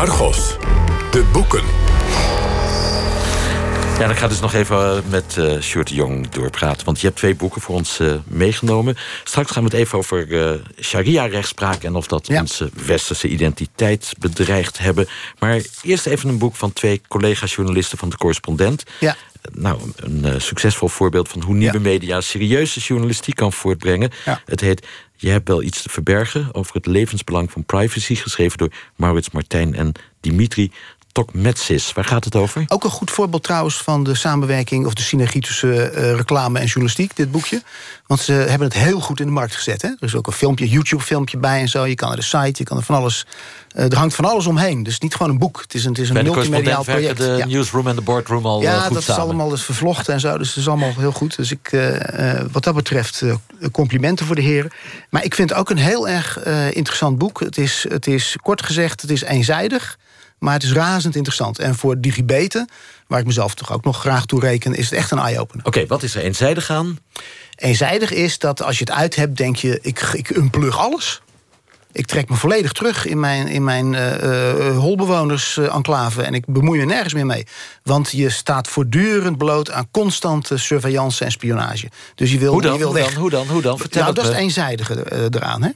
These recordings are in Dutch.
Argos, de boeken. Ja, dan ga dus nog even eh, met uh, Sjoerd de Jong doorpraten. Want je hebt twee boeken voor ons uh, meegenomen. Straks gaan we het even over uh, sharia-rechtspraak... en of dat ja. onze westerse identiteit bedreigd hebben. Maar eerst even een boek van twee collega-journalisten van de correspondent. Ja. Nou, een succesvol voorbeeld van hoe nieuwe ja. media... serieuze journalistiek kan voortbrengen. Ja. Het heet Je hebt wel iets te verbergen... over het levensbelang van privacy... geschreven door Maurits Martijn en Dimitri Tokmetsis. Waar gaat het over? Ook een goed voorbeeld trouwens van de samenwerking... of de synergie tussen uh, reclame en journalistiek, dit boekje. Want ze hebben het heel goed in de markt gezet. Hè? Er is ook een filmpje, YouTube-filmpje bij en zo. Je kan naar de site, je kan er van alles... Uh, er hangt van alles omheen. Dus niet gewoon een boek. Het is een, het is een multimediaal project. de ja. newsroom en de boardroom al ja, uh, goed dat samen. is allemaal dus vervlochten en zo. Dus het is allemaal heel goed. Dus ik, uh, wat dat betreft, complimenten voor de heren. Maar ik vind het ook een heel erg interessant boek. Het is, het is, kort gezegd, het is eenzijdig... Maar het is razend interessant. En voor digibeten, waar ik mezelf toch ook nog graag toe reken... is het echt een eye-opener. Oké, okay, wat is er eenzijdig aan? Eenzijdig is dat als je het uit hebt, denk je... ik, ik unplug alles. Ik trek me volledig terug in mijn, in mijn uh, holbewoners-enclave... en ik bemoei me nergens meer mee. Want je staat voortdurend bloot aan constante surveillance en spionage. Dus je wil, hoe dan, je wil hoe weg. Dan, hoe dan? Hoe dan? Vertel nou, dat me. is het eenzijdige eraan, hè?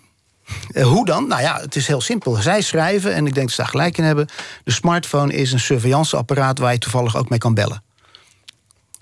Uh, hoe dan? Nou ja, het is heel simpel. Zij schrijven, en ik denk dat ze daar gelijk in hebben... de smartphone is een surveillanceapparaat... waar je toevallig ook mee kan bellen.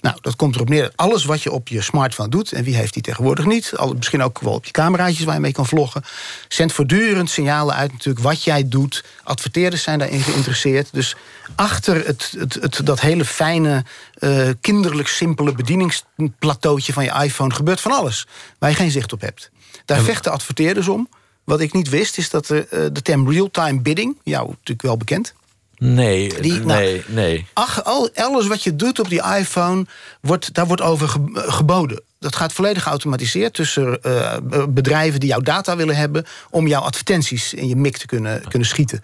Nou, dat komt erop neer. Alles wat je op je smartphone doet... en wie heeft die tegenwoordig niet... Al, misschien ook wel op je cameraatjes waar je mee kan vloggen... zendt voortdurend signalen uit natuurlijk wat jij doet. Adverteerders zijn daarin geïnteresseerd. Dus achter het, het, het, dat hele fijne, uh, kinderlijk simpele... bedieningsplateautje van je iPhone gebeurt van alles... waar je geen zicht op hebt. Daar en... vechten adverteerders om... Wat ik niet wist, is dat de, uh, de term real-time bidding... jou natuurlijk wel bekend... Nee, Die, nee, nou, nee. Ach, al, alles wat je doet op die iPhone, wordt, daar wordt over ge, geboden. Dat gaat volledig geautomatiseerd tussen uh, bedrijven die jouw data willen hebben... om jouw advertenties in je mik te kunnen, kunnen schieten.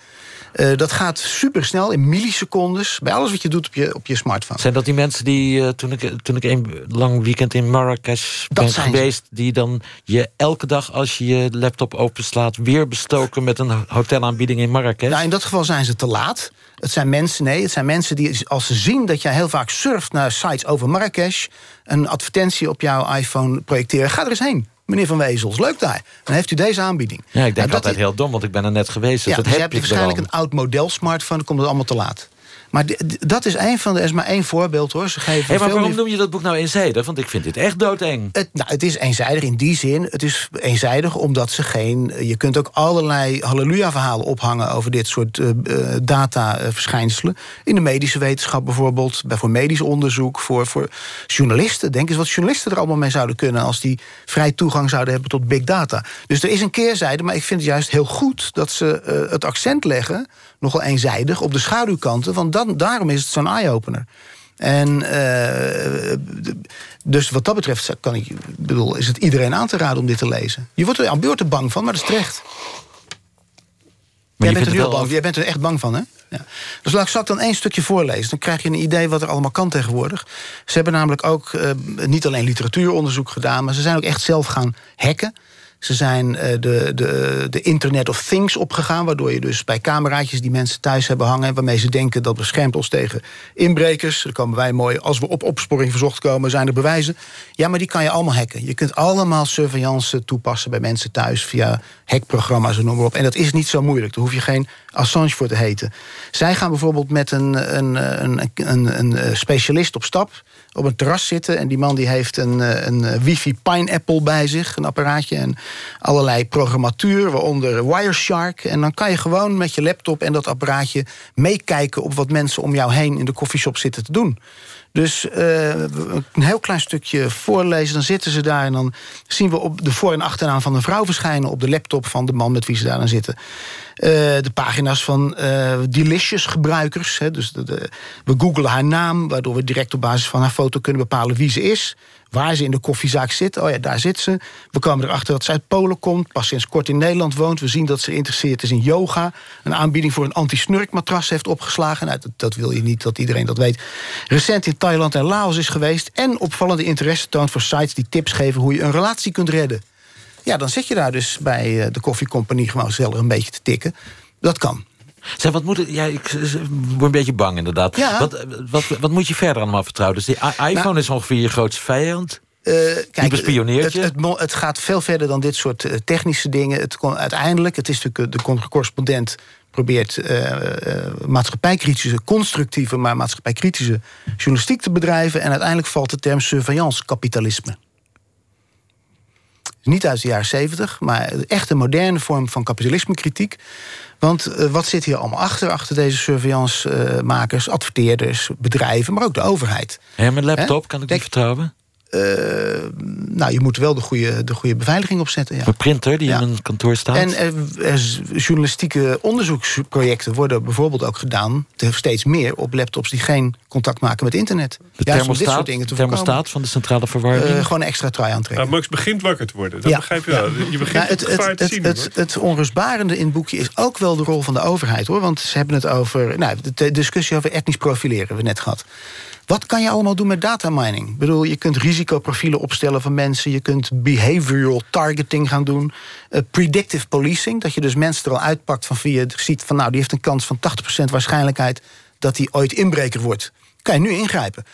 Uh, dat gaat supersnel, in millisecondes... bij alles wat je doet op je, op je smartphone. Zijn dat die mensen die, uh, toen ik, toen ik een lang weekend in Marrakesh ben geweest... die dan je elke dag als je je laptop openslaat... weer bestoken met een hotelaanbieding in Marrakesh? Nou, in dat geval zijn ze te laat. Het zijn mensen, nee, het zijn mensen die als ze zien dat jij heel vaak surft naar sites over Marrakesh... een advertentie op jouw iPhone projecteren, ga er eens heen. Meneer Van Wezels, leuk daar. Dan heeft u deze aanbieding. Ja, ik denk nou, altijd heel dom, want ik ben er net geweest. Dus ja, dus je heb hebt waarschijnlijk een oud model smartphone... dan komt het allemaal te laat. Maar dat is een van de, is maar één voorbeeld hoor. Ze geven hey, maar waarom noem je dat boek nou eenzijdig? Want ik vind dit echt doodeng. Het, nou, het is eenzijdig in die zin. Het is eenzijdig omdat ze geen... Je kunt ook allerlei halleluja-verhalen ophangen... over dit soort uh, data-verschijnselen. In de medische wetenschap bijvoorbeeld. Bij voor medisch onderzoek. Voor, voor journalisten. Denk eens wat journalisten er allemaal mee zouden kunnen... als die vrij toegang zouden hebben tot big data. Dus er is een keerzijde. Maar ik vind het juist heel goed dat ze uh, het accent leggen... nogal eenzijdig op de schaduwkanten. Want dan, daarom is het zo'n eye-opener. En uh, dus wat dat betreft kan ik, bedoel, is het iedereen aan te raden om dit te lezen. Je wordt er aan beurt bang van, maar dat is terecht. Maar jij, je bent er heel bang, jij bent er echt bang van, hè? Ja. Dus laat ik straks dan één stukje voorlezen. Dan krijg je een idee wat er allemaal kan tegenwoordig. Ze hebben namelijk ook uh, niet alleen literatuuronderzoek gedaan... maar ze zijn ook echt zelf gaan hacken. Ze zijn uh, de, de, de Internet of Things opgegaan... waardoor je dus bij cameraatjes die mensen thuis hebben hangen... waarmee ze denken dat beschermt ons tegen inbrekers. Dan komen wij mooi, als we op opsporing verzocht komen... zijn er bewijzen. Ja, maar die kan je allemaal hacken. Je kunt allemaal surveillance toepassen bij mensen thuis... via hackprogramma's en noem maar op. En dat is niet zo moeilijk. Daar hoef je geen Assange voor te heten. Zij gaan bijvoorbeeld met een, een, een, een, een specialist op stap... op een terras zitten en die man die heeft een, een wifi Pineapple bij zich... een apparaatje en allerlei programmatuur, waaronder Wireshark. En dan kan je gewoon met je laptop en dat apparaatje meekijken... op wat mensen om jou heen in de koffieshop zitten te doen. Dus uh, een heel klein stukje voorlezen, dan zitten ze daar... en dan zien we op de voor- en achternaam van een vrouw verschijnen... op de laptop van de man met wie ze daar aan zitten. Uh, de pagina's van uh, Delicious gebruikers. Hè, dus we googelen haar naam, waardoor we direct op basis van haar foto... kunnen bepalen wie ze is, waar ze in de koffiezaak zit. Oh ja, daar zit ze. We komen erachter dat ze uit Polen komt, pas sinds kort in Nederland woont. We zien dat ze geïnteresseerd is in yoga. Een aanbieding voor een anti-snurkmatras heeft opgeslagen. Nou, dat, dat, wil je niet dat iedereen dat weet. Recent in Thailand en Laos is geweest. En opvallende interesse toont voor sites die tips geven... hoe je een relatie kunt redden. Ja, dan zit je daar dus bij de koffiecompagnie gewoon zelf een beetje te tikken. Dat kan. Zeg, wat moet, ja, ik word een beetje bang inderdaad. Ja. Wat, wat, wat moet je verder allemaal vertrouwen? Dus die i- iPhone Nou- is ongeveer je grootste vijand. Eh, kijk, bespioneert het, het, gaat veel verder dan dit soort eh, technische dingen. Het kon, uiteindelijk, het is natuurlijk eh, de correspondent probeert eh, eh, maatschappijkritische, constructieve, maar maatschappijkritische journalistiek te bedrijven. En uiteindelijk valt de term surveillance kapitalisme. Niet uit de jaren zeventig, maar echt een moderne vorm van kapitalismekritiek. Want eh, wat zit hier allemaal achter, achter deze surveillance-makers, adverteerders, bedrijven, maar ook de overheid? Ja, mijn laptop, kan ik die vertrouwen? Eh, nou, je moet wel de goede, de goede beveiliging opzetten. Ja. Mijn printer die Ja. in mijn kantoor staat? En er, er journalistieke onderzoeksprojecten worden bijvoorbeeld ook gedaan, te- steeds meer, op laptops die geen contact maken met internet. de Juist om dit thermostaat, soort dingen te thermostaat van de centrale verwarming? Eh, gewoon een extra trui aantrekken. Nou, Max begint wakker te worden. Dat Ja. begrijp je wel. Je begint Nou, het, het, het, te zien. het onrustbarende in het boekje is ook wel de rol van de overheid hoor. Want ze hebben het over. Nou, de- de discussie over etnisch profileren hebben we net gehad. Wat kan je allemaal doen met datamining? Ik bedoel, je kunt risicoprofielen opstellen van mensen. Je kunt behavioral targeting gaan doen. eh, predictive policing. Dat je dus mensen er al uitpakt van je ziet van nou, die heeft een kans van 80% waarschijnlijkheid dat hij ooit inbreker wordt. Kan je nu ingrijpen.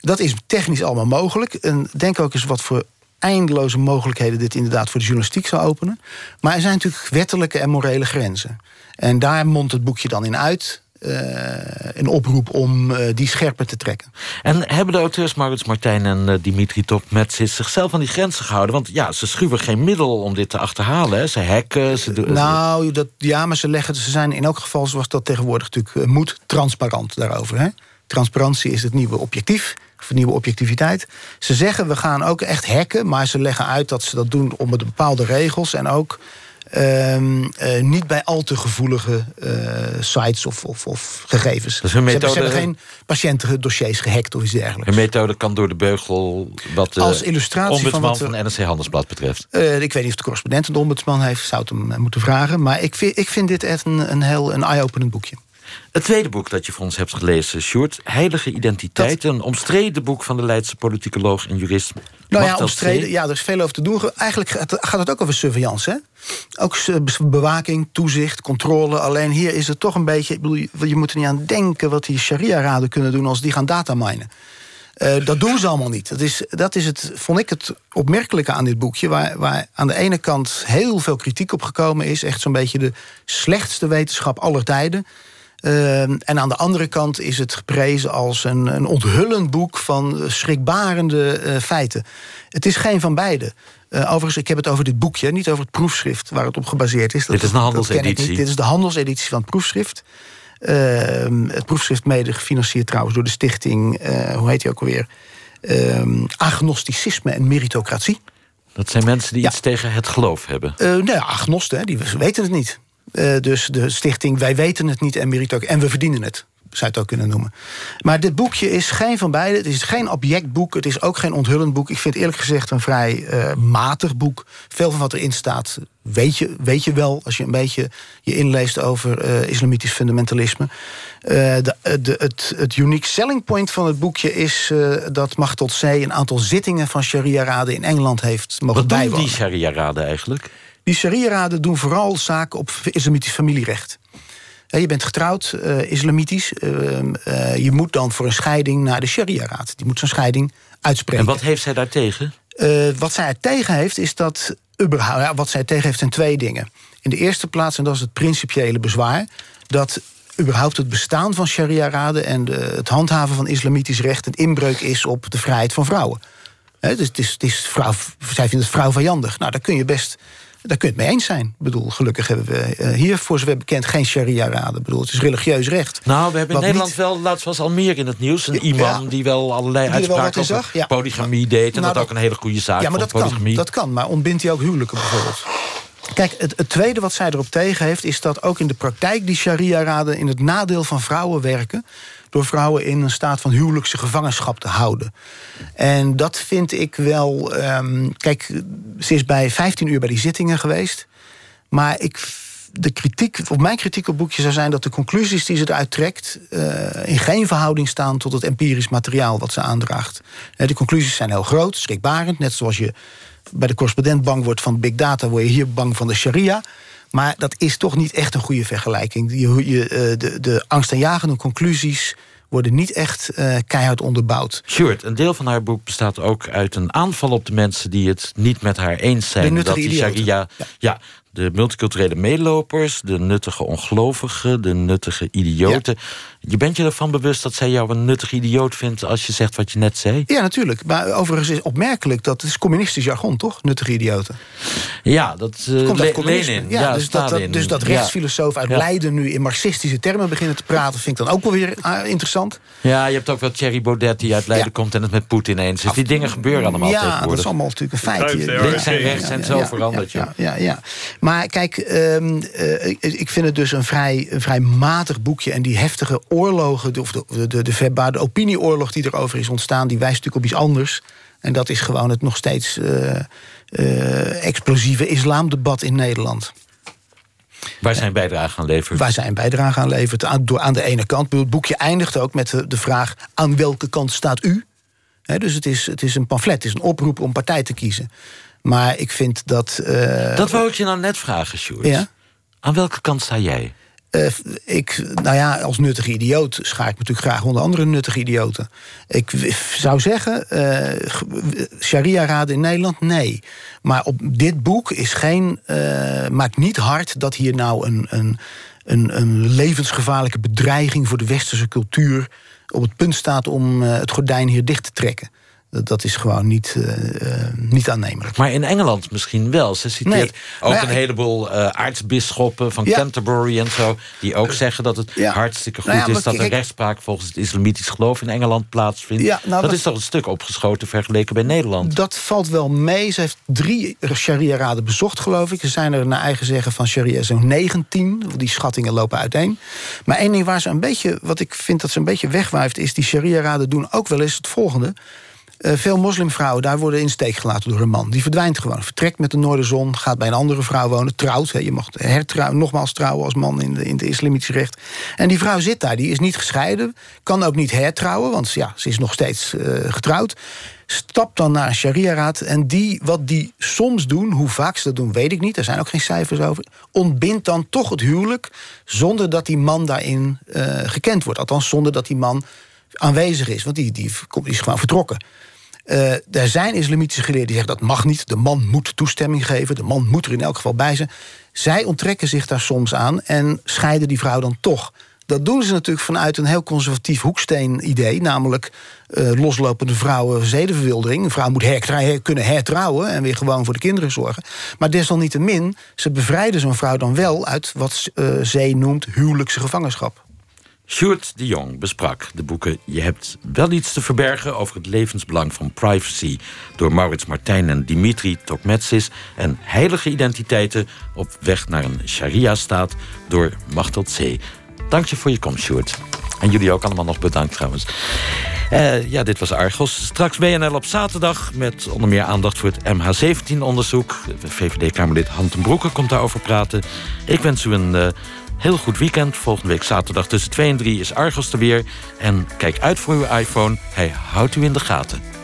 Dat is technisch allemaal mogelijk. En denk ook eens wat voor eindeloze mogelijkheden dit inderdaad voor de journalistiek zou openen. Maar er zijn natuurlijk wettelijke en morele grenzen. En daar mondt het boekje dan in uit. Eh, een oproep om eh, die scherper te trekken. En hebben de auteurs Maurits Martijn en eh, Dimitri Topmetsis zichzelf aan die grenzen gehouden? Want ja, ze schuwen geen middel om dit te achterhalen. Hè? Ze hacken, ze doen... Nou, dat, ja, maar ze, leggen, ze zijn in elk geval, zoals dat tegenwoordig natuurlijk moet, transparant daarover. Hè? Transparantie is het nieuwe objectief, of nieuwe objectiviteit. Ze zeggen we gaan ook echt hacken, maar ze leggen uit dat ze dat doen onder bepaalde regels en ook ehm, eh, niet bij al te gevoelige eh, sites of, of, of gegevens. Dus Ze hebben- Ze methode- hebben geen patiëntendossiers gehackt of iets dergelijks. Een methode kan door de beugel wat de Als illustratie van ombudsman wat van, NRC Handelsblad betreft. Eh, ik weet niet of de correspondent een ombudsman heeft, zou het hem eh, moeten vragen. Maar ik vind, ik vind dit echt een, een heel een eye-openend boekje. Het tweede boek dat je voor ons hebt gelezen, Sjoerd... Heilige Identiteit, een omstreden boek van de Leidse politicoloog en jurist... Nou ja, omstreden, ja, er is veel over te doen. Eigenlijk gaat het ook over surveillance. Hè? Ook bewaking, toezicht, controle. Alleen hier is het toch een beetje... Ik bedoel, je- moet er niet aan denken wat die sharia-raden kunnen doen... als die gaan dataminen. Eh, dat doen ze allemaal niet. Dat is, dat is het, vond ik het opmerkelijke aan dit boekje... Waar, waar aan de ene kant heel veel kritiek op gekomen is. Echt zo'n beetje de slechtste wetenschap aller tijden. Eh, en aan de andere kant is het geprezen als een, een onthullend boek... van schrikbarende eh, feiten. Het is geen van beide. Eh, overigens, ik heb het over dit boekje, niet over het proefschrift... waar het op gebaseerd is. Dat, Dit is een ik handelseditie. Dit is de handelseditie van het proefschrift. Ehm, het proefschrift mede gefinancierd trouwens door de stichting... eh, hoe heet die ook alweer? Ehm, agnosticisme en meritocratie. Dat zijn mensen die Ja. iets tegen het geloof hebben. Eh nou ja, agnosten, die weten het niet. Eh, dus de stichting Wij weten het niet en meritocratie... en we verdienen het, zou je het ook kunnen noemen. Maar dit boekje is geen van beide. Het is geen objectboek, het is ook geen onthullend boek. Ik vind eerlijk gezegd een vrij eh, matig boek. Veel van wat erin staat weet je, weet je wel... als je een beetje je inleest over eh, islamitisch fundamentalisme. De, de, het, het unique selling point van het boekje is... dat Machtel C. een aantal zittingen van sharia-raden in Engeland heeft mogen Wat doen bijwonen. die sharia-raden eigenlijk? Die sharia-raden doen vooral zaken op islamitisch familierecht. Je bent getrouwd, eh, islamitisch. ehm, eh, je moet dan voor een scheiding naar de sharia-raad. Die moet zo'n scheiding uitspreken. En wat heeft zij daartegen? Eh, wat zij er tegen heeft, is dat. überhaupt- Ja, wat zij tegen heeft, zijn twee dingen. In de eerste plaats, en dat is het principiële bezwaar. dat überhaupt het bestaan van sharia-raden. en de- het handhaven van islamitisch recht. een inbreuk is op de vrijheid van vrouwen. Dus het is, het is vrouw, zij vindt het vrouwvijandig. Nou, daar kun je best. Daar kun je het mee eens zijn. Ik bedoel, gelukkig hebben we eh, hier, voor zover bekend, geen sharia-raden. Ik bedoel, het is religieus recht. Nou, we hebben in Nederland niet- wel, laatst was Almere in het nieuws... een Ja, imam ja. die wel allerlei Die er wel wat uitspraken over zag, ja. polygamie deed... en Nou, dat ook een hele goede zaak Ja, maar dat kan, polygamie. dat kan. Maar ontbindt hij ook huwelijken bijvoorbeeld? Kijk, het, het tweede wat zij erop tegen heeft... is dat ook in de praktijk die sharia-raden... in het nadeel van vrouwen werken... door vrouwen in een staat van huwelijkse gevangenschap te houden. En dat vind ik wel... ehm, kijk, ze is bij 15 uur bij die zittingen geweest... maar ik... De kritiek, of mijn kritiek op boekje zou zijn dat de conclusies die ze eruit trekt. eh, in geen verhouding staan tot het empirisch materiaal wat ze aandraagt. Eh, de conclusies zijn heel groot, schrikbarend. Net zoals je bij de correspondent bang wordt van big data, word je hier bang van de sharia. Maar dat is toch niet echt een goede vergelijking. Je, je, eh, de, de angstaanjagende conclusies worden niet echt uh, keihard onderbouwd. Sjoerd, een deel van haar boek bestaat ook uit een aanval op de mensen die het niet met haar eens zijn. dat die sharia. Ja. ja. de multiculturele meelopers, de nuttige ongelovigen, de nuttige idioten. Je bent je ervan bewust dat zij jou een nuttig idioot vindt als je zegt wat je net zei? Ja, natuurlijk. Maar overigens is opmerkelijk dat het is communistisch jargon, toch? Nuttige idioten. Ja, dat uh, komt uit Lenin. Ja, ja, dus, dat, dat, dus dat rechtsfilosofen uit Leiden nu in marxistische termen beginnen te praten, vind ik dan ook wel weer uh, interessant. Ja, je hebt ook wel Thierry Baudet die uit Leiden komt en het met Poetin eens is. Die dingen gebeuren allemaal ja, tegenwoordig. dat is allemaal natuurlijk een feit. Links en rechts en zo veranderd. Ja, ja, ja, Maar kijk, um, uh, ik, ik vind het dus een vrij, een vrij matig boekje en die heftige oorlogen, of de, de, de, opinieoorlog die erover is ontstaan, die wijst natuurlijk op iets anders. En dat is gewoon het nog steeds uh, uh, explosieve islamdebat in Nederland. Waar zijn bijdrage aan levert? Waar zijn bijdrage aan levert? Aan, door, aan de ene kant. Het boekje eindigt ook met de, de vraag: aan welke kant staat u? dus het is, het is een pamflet, het is een oproep om partij te kiezen. Maar ik vind dat. Uh, dat wou ik je nou net vragen, Sjoerd. Ja? Aan welke kant sta jij? Uh, ik, nou ja, als nuttige idioot schaar ik natuurlijk graag onder andere nuttige idioten. Ik zou zeggen, uh, sharia-raden in Nederland, nee. Maar op dit boek is geen, uh, maakt niet hard dat hier nou een, een, een, een levensgevaarlijke bedreiging voor de westerse cultuur op het punt staat om het gordijn hier dicht te trekken. Dat is gewoon niet, uh, niet aannemelijk. Maar in Engeland misschien wel. Ze citeert ook een heleboel uh, aartsbisschoppen van Canterbury en zo... die ook zeggen dat het hartstikke goed nou is... dat er rechtspraak volgens het islamitisch geloof in Engeland plaatsvindt. Nou, dat, is toch een stuk opgeschoten vergeleken bij Nederland? Dat valt wel mee. Ze heeft drie sharia-raden bezocht, geloof ik. Er zijn er naar eigen zeggen van sharia zo'n 19. Die schattingen lopen uiteen. Maar één ding waar ze een beetje... wat ik vind dat ze een beetje wegwuift... is die sharia-raden doen ook wel eens het volgende... Uh, veel moslimvrouwen daar worden in steek gelaten door een man. Die verdwijnt gewoon. Vertrekt met de noorderzon, gaat bij een andere vrouw wonen, trouwt. Hè. Je mag hertrouwen, nogmaals trouwen als man in de, in islamitische recht. En die vrouw zit daar, die is niet gescheiden, kan ook niet hertrouwen, want ja, ze is nog steeds uh, getrouwd. Stapt dan naar een sharia-raad en die, wat die soms doen, hoe vaak ze dat doen, weet ik niet. Er zijn ook geen cijfers over. Ontbindt dan toch het huwelijk zonder dat die man daarin uh, gekend wordt. Althans, zonder dat die man aanwezig is, want die, die, die is gewoon vertrokken. Uh, er zijn islamitische geleerden die zeggen dat mag niet. De man moet toestemming geven. De man moet er in elk geval bij zijn. Zij onttrekken zich daar soms aan en scheiden die vrouw dan toch. Dat doen ze natuurlijk vanuit een heel conservatief hoeksteen-idee. Namelijk uh, loslopende vrouwen, zedenverwildering. Een vrouw moet her kunnen hertrouwen en weer gewoon voor de kinderen zorgen. Maar desalniettemin, ze bevrijden zo'n vrouw dan wel uit wat uh, zij noemt huwelijkse gevangenschap. Sjoerd de Jong besprak de boeken Je hebt wel iets te verbergen over het levensbelang van privacy door Maurits Martijn en Dimitri Tokmetsis en Heilige Identiteiten op weg naar een Sharia-staat door Machteld C. Dank je voor je komst, Sjoerd. En jullie ook allemaal nog bedankt trouwens. Uh, ja, dit was Argos. Straks BNL op zaterdag met onder meer aandacht voor het MH17-onderzoek. VVD-Kamerlid Hanten Broeke komt daarover praten. Ik wens u een... Uh, Heel goed weekend. Volgende week zaterdag tussen 2 en 3 is Argos er weer. En kijk uit voor uw iPhone. Hij houdt u in de gaten.